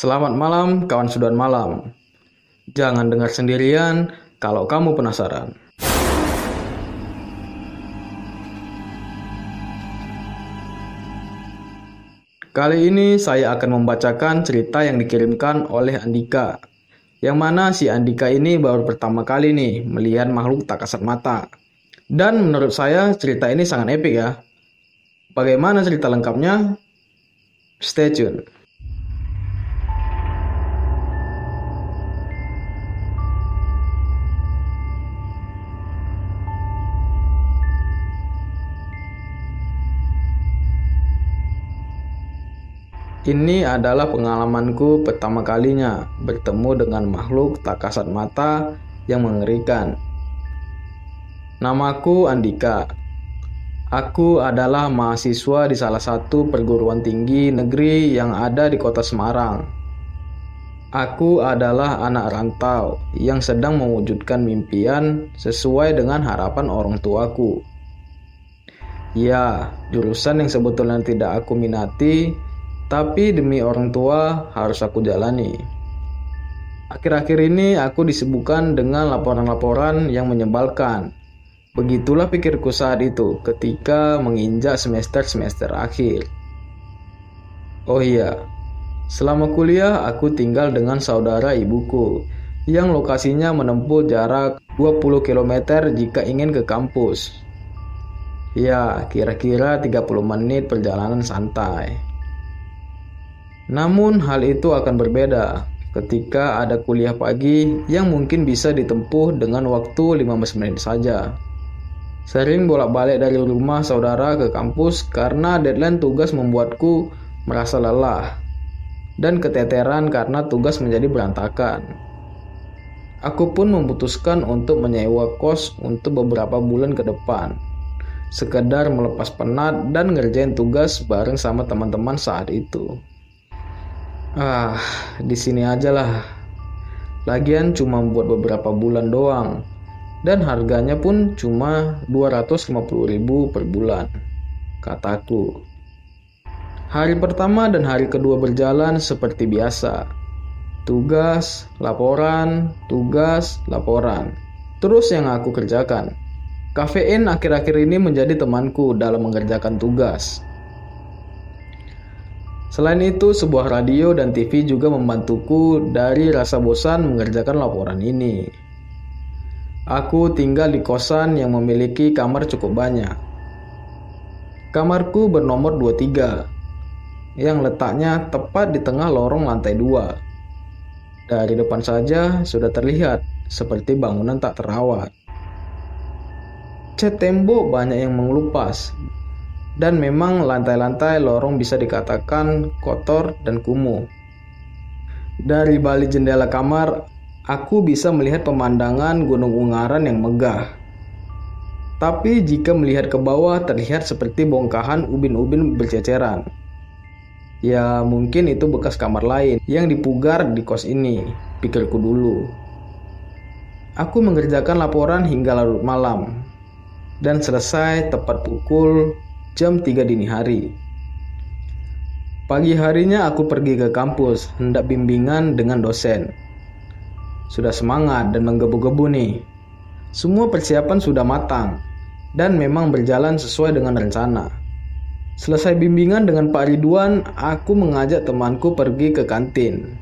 Selamat malam, kawan sudan malam. Jangan dengar sendirian kalau kamu penasaran. Kali ini saya akan membacakan cerita yang dikirimkan oleh Andika. Yang mana si Andika ini baru pertama kali nih melihat makhluk tak kasat mata. Dan menurut saya cerita ini sangat epik ya. Bagaimana cerita lengkapnya? Stay tune. Ini adalah pengalamanku pertama kalinya bertemu dengan makhluk tak kasat mata yang mengerikan. Namaku Andika. Aku adalah mahasiswa di salah satu perguruan tinggi negeri yang ada di kota Semarang. Aku adalah anak rantau yang sedang mewujudkan mimpian sesuai dengan harapan orang tuaku. Ya, jurusan yang sebetulnya tidak aku minati tapi demi orang tua harus aku jalani. Akhir-akhir ini aku disibukkan dengan laporan-laporan yang menyebalkan. Begitulah pikirku saat itu ketika menginjak semester-semester akhir. Oh iya, selama kuliah aku tinggal dengan saudara ibuku yang lokasinya menempuh jarak 20 km jika ingin ke kampus. Ya, kira-kira 30 menit perjalanan santai. Namun hal itu akan berbeda ketika ada kuliah pagi yang mungkin bisa ditempuh dengan waktu 15 menit saja. Sering bolak-balik dari rumah saudara ke kampus karena deadline tugas membuatku merasa lelah dan keteteran karena tugas menjadi berantakan. Aku pun memutuskan untuk menyewa kos untuk beberapa bulan ke depan. Sekedar melepas penat dan ngerjain tugas bareng sama teman-teman saat itu. Ah, di sini aja lah. Lagian cuma buat beberapa bulan doang. Dan harganya pun cuma 250 ribu per bulan. Kataku. Hari pertama dan hari kedua berjalan seperti biasa. Tugas, laporan, tugas, laporan. Terus yang aku kerjakan. Kafein akhir-akhir ini menjadi temanku dalam mengerjakan tugas. Selain itu, sebuah radio dan TV juga membantuku dari rasa bosan mengerjakan laporan ini. Aku tinggal di kosan yang memiliki kamar cukup banyak. Kamarku bernomor 23, yang letaknya tepat di tengah lorong lantai 2. Dari depan saja sudah terlihat seperti bangunan tak terawat. Cat tembok banyak yang mengelupas dan memang lantai-lantai lorong bisa dikatakan kotor dan kumuh. Dari balik jendela kamar, aku bisa melihat pemandangan Gunung Ungaran yang megah. Tapi jika melihat ke bawah terlihat seperti bongkahan ubin-ubin berceceran. Ya mungkin itu bekas kamar lain yang dipugar di kos ini, pikirku dulu. Aku mengerjakan laporan hingga larut malam dan selesai tepat pukul jam 3 dini hari. Pagi harinya aku pergi ke kampus, hendak bimbingan dengan dosen. Sudah semangat dan menggebu-gebu nih. Semua persiapan sudah matang dan memang berjalan sesuai dengan rencana. Selesai bimbingan dengan Pak Ridwan, aku mengajak temanku pergi ke kantin.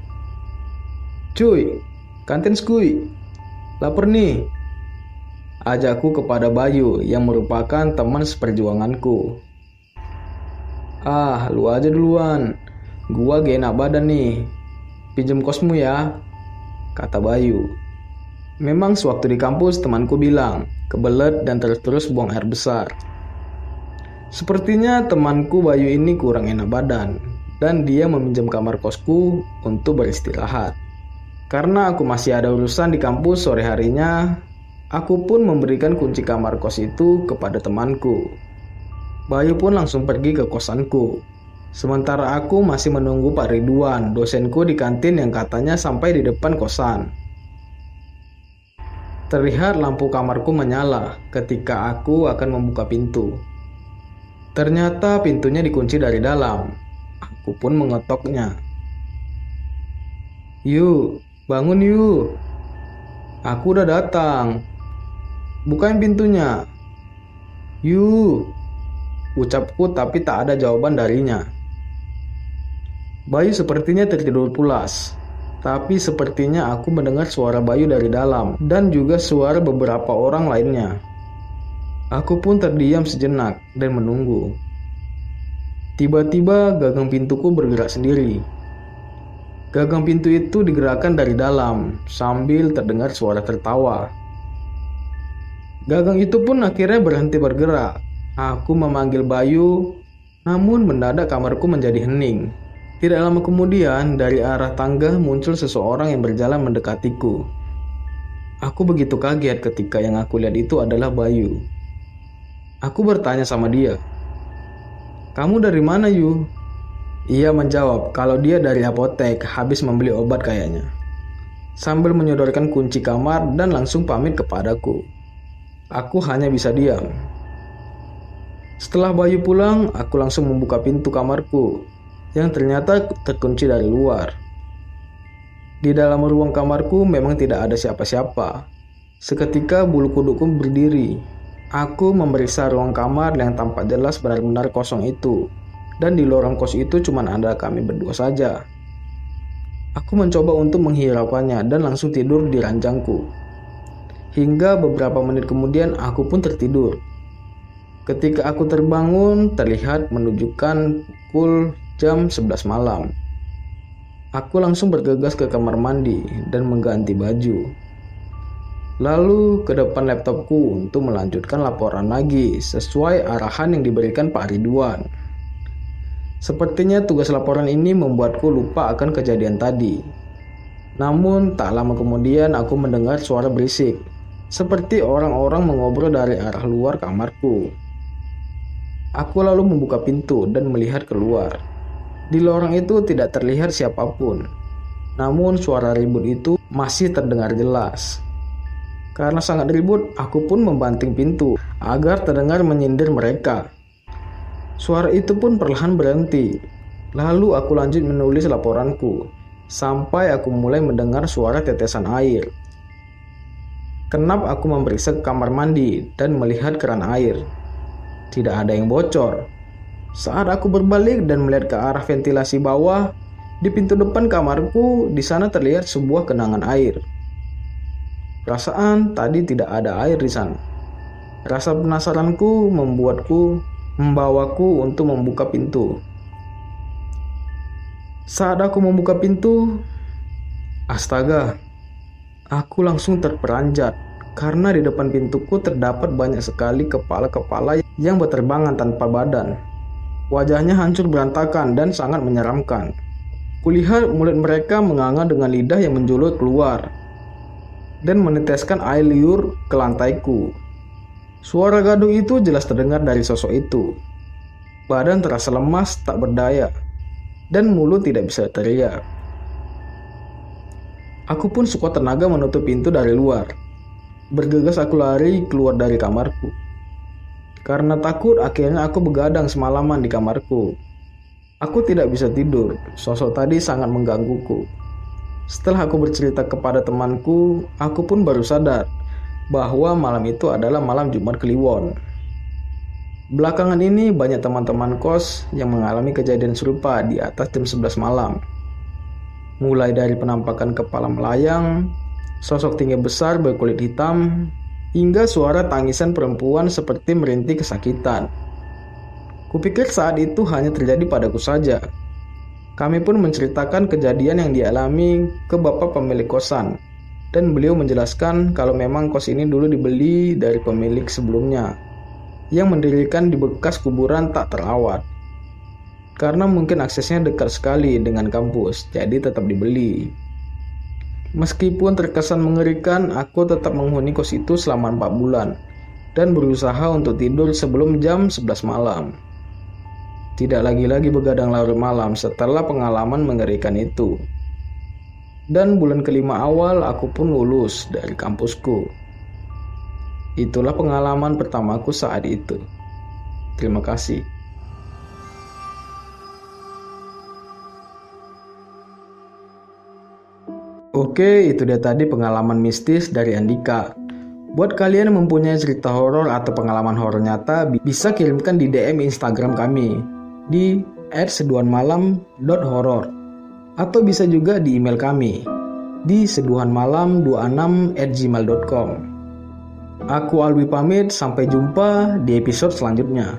Cuy, kantin skui. Lapar nih, ajakku kepada Bayu yang merupakan teman seperjuanganku. Ah, lu aja duluan. Gua gak badan nih. Pinjem kosmu ya, kata Bayu. Memang sewaktu di kampus temanku bilang, kebelet dan terus-terus buang air besar. Sepertinya temanku Bayu ini kurang enak badan dan dia meminjam kamar kosku untuk beristirahat. Karena aku masih ada urusan di kampus sore harinya, Aku pun memberikan kunci kamar kos itu kepada temanku. Bayu pun langsung pergi ke kosanku. Sementara aku masih menunggu Pak Ridwan, dosenku di kantin yang katanya sampai di depan kosan. Terlihat lampu kamarku menyala ketika aku akan membuka pintu. Ternyata pintunya dikunci dari dalam. Aku pun mengetoknya. Yuk, bangun yuk. Aku udah datang. Bukain pintunya. Yuk. Ucapku tapi tak ada jawaban darinya. Bayu sepertinya tertidur pulas. Tapi sepertinya aku mendengar suara Bayu dari dalam dan juga suara beberapa orang lainnya. Aku pun terdiam sejenak dan menunggu. Tiba-tiba gagang pintuku bergerak sendiri. Gagang pintu itu digerakkan dari dalam sambil terdengar suara tertawa. Gagang itu pun akhirnya berhenti bergerak. Aku memanggil Bayu, namun mendadak kamarku menjadi hening. Tidak lama kemudian, dari arah tangga muncul seseorang yang berjalan mendekatiku. Aku begitu kaget ketika yang aku lihat itu adalah Bayu. Aku bertanya sama dia, "Kamu dari mana, Yu?" Ia menjawab kalau dia dari apotek habis membeli obat kayaknya. Sambil menyodorkan kunci kamar dan langsung pamit kepadaku. Aku hanya bisa diam. Setelah Bayu pulang, aku langsung membuka pintu kamarku yang ternyata terkunci dari luar. Di dalam ruang kamarku memang tidak ada siapa-siapa. Seketika bulu kuduku berdiri Aku memeriksa ruang kamar yang tampak jelas benar-benar kosong itu. Dan di lorong kos itu cuma ada kami berdua saja. Aku mencoba untuk menghiraukannya dan langsung tidur di ranjangku. Hingga beberapa menit kemudian aku pun tertidur. Ketika aku terbangun, terlihat menunjukkan pukul jam 11 malam. Aku langsung bergegas ke kamar mandi dan mengganti baju. Lalu ke depan laptopku untuk melanjutkan laporan lagi sesuai arahan yang diberikan Pak Ridwan. Sepertinya tugas laporan ini membuatku lupa akan kejadian tadi. Namun tak lama kemudian aku mendengar suara berisik, seperti orang-orang mengobrol dari arah luar kamarku. Aku lalu membuka pintu dan melihat keluar. Di lorong itu tidak terlihat siapa pun, namun suara ribut itu masih terdengar jelas. Karena sangat ribut, aku pun membanting pintu agar terdengar menyindir mereka. Suara itu pun perlahan berhenti. Lalu aku lanjut menulis laporanku sampai aku mulai mendengar suara tetesan air. Kenap aku memeriksa kamar mandi dan melihat keran air. Tidak ada yang bocor. Saat aku berbalik dan melihat ke arah ventilasi bawah, di pintu depan kamarku di sana terlihat sebuah kenangan air. Perasaan tadi tidak ada air di sana. Rasa penasaranku membuatku membawaku untuk membuka pintu. Saat aku membuka pintu, astaga, aku langsung terperanjat karena di depan pintuku terdapat banyak sekali kepala-kepala yang berterbangan tanpa badan. Wajahnya hancur berantakan dan sangat menyeramkan. Kulihat mulut mereka menganga dengan lidah yang menjulur keluar dan meneteskan air liur ke lantaiku. Suara gaduh itu jelas terdengar dari sosok itu. Badan terasa lemas, tak berdaya, dan mulut tidak bisa teriak. Aku pun sekuat tenaga menutup pintu dari luar. Bergegas aku lari keluar dari kamarku. Karena takut, akhirnya aku begadang semalaman di kamarku. Aku tidak bisa tidur, sosok tadi sangat menggangguku. Setelah aku bercerita kepada temanku, aku pun baru sadar bahwa malam itu adalah malam Jumat Kliwon. Belakangan ini banyak teman-teman kos yang mengalami kejadian serupa di atas jam 11 malam. Mulai dari penampakan kepala melayang, sosok tinggi besar berkulit hitam, hingga suara tangisan perempuan seperti merintih kesakitan. Kupikir saat itu hanya terjadi padaku saja, kami pun menceritakan kejadian yang dialami ke bapak pemilik kosan, dan beliau menjelaskan kalau memang kos ini dulu dibeli dari pemilik sebelumnya, yang mendirikan di bekas kuburan tak terawat. Karena mungkin aksesnya dekat sekali dengan kampus, jadi tetap dibeli. Meskipun terkesan mengerikan, aku tetap menghuni kos itu selama 4 bulan dan berusaha untuk tidur sebelum jam 11 malam. Tidak lagi-lagi begadang larut malam setelah pengalaman mengerikan itu. Dan bulan kelima awal aku pun lulus dari kampusku. Itulah pengalaman pertamaku saat itu. Terima kasih. Oke, itu dia tadi pengalaman mistis dari Andika. Buat kalian yang mempunyai cerita horor atau pengalaman horor nyata, bisa kirimkan di DM Instagram kami di @seduhanmalam.horor atau bisa juga di email kami di seduhanmalam26@gmail.com. Aku Alwi pamit, sampai jumpa di episode selanjutnya.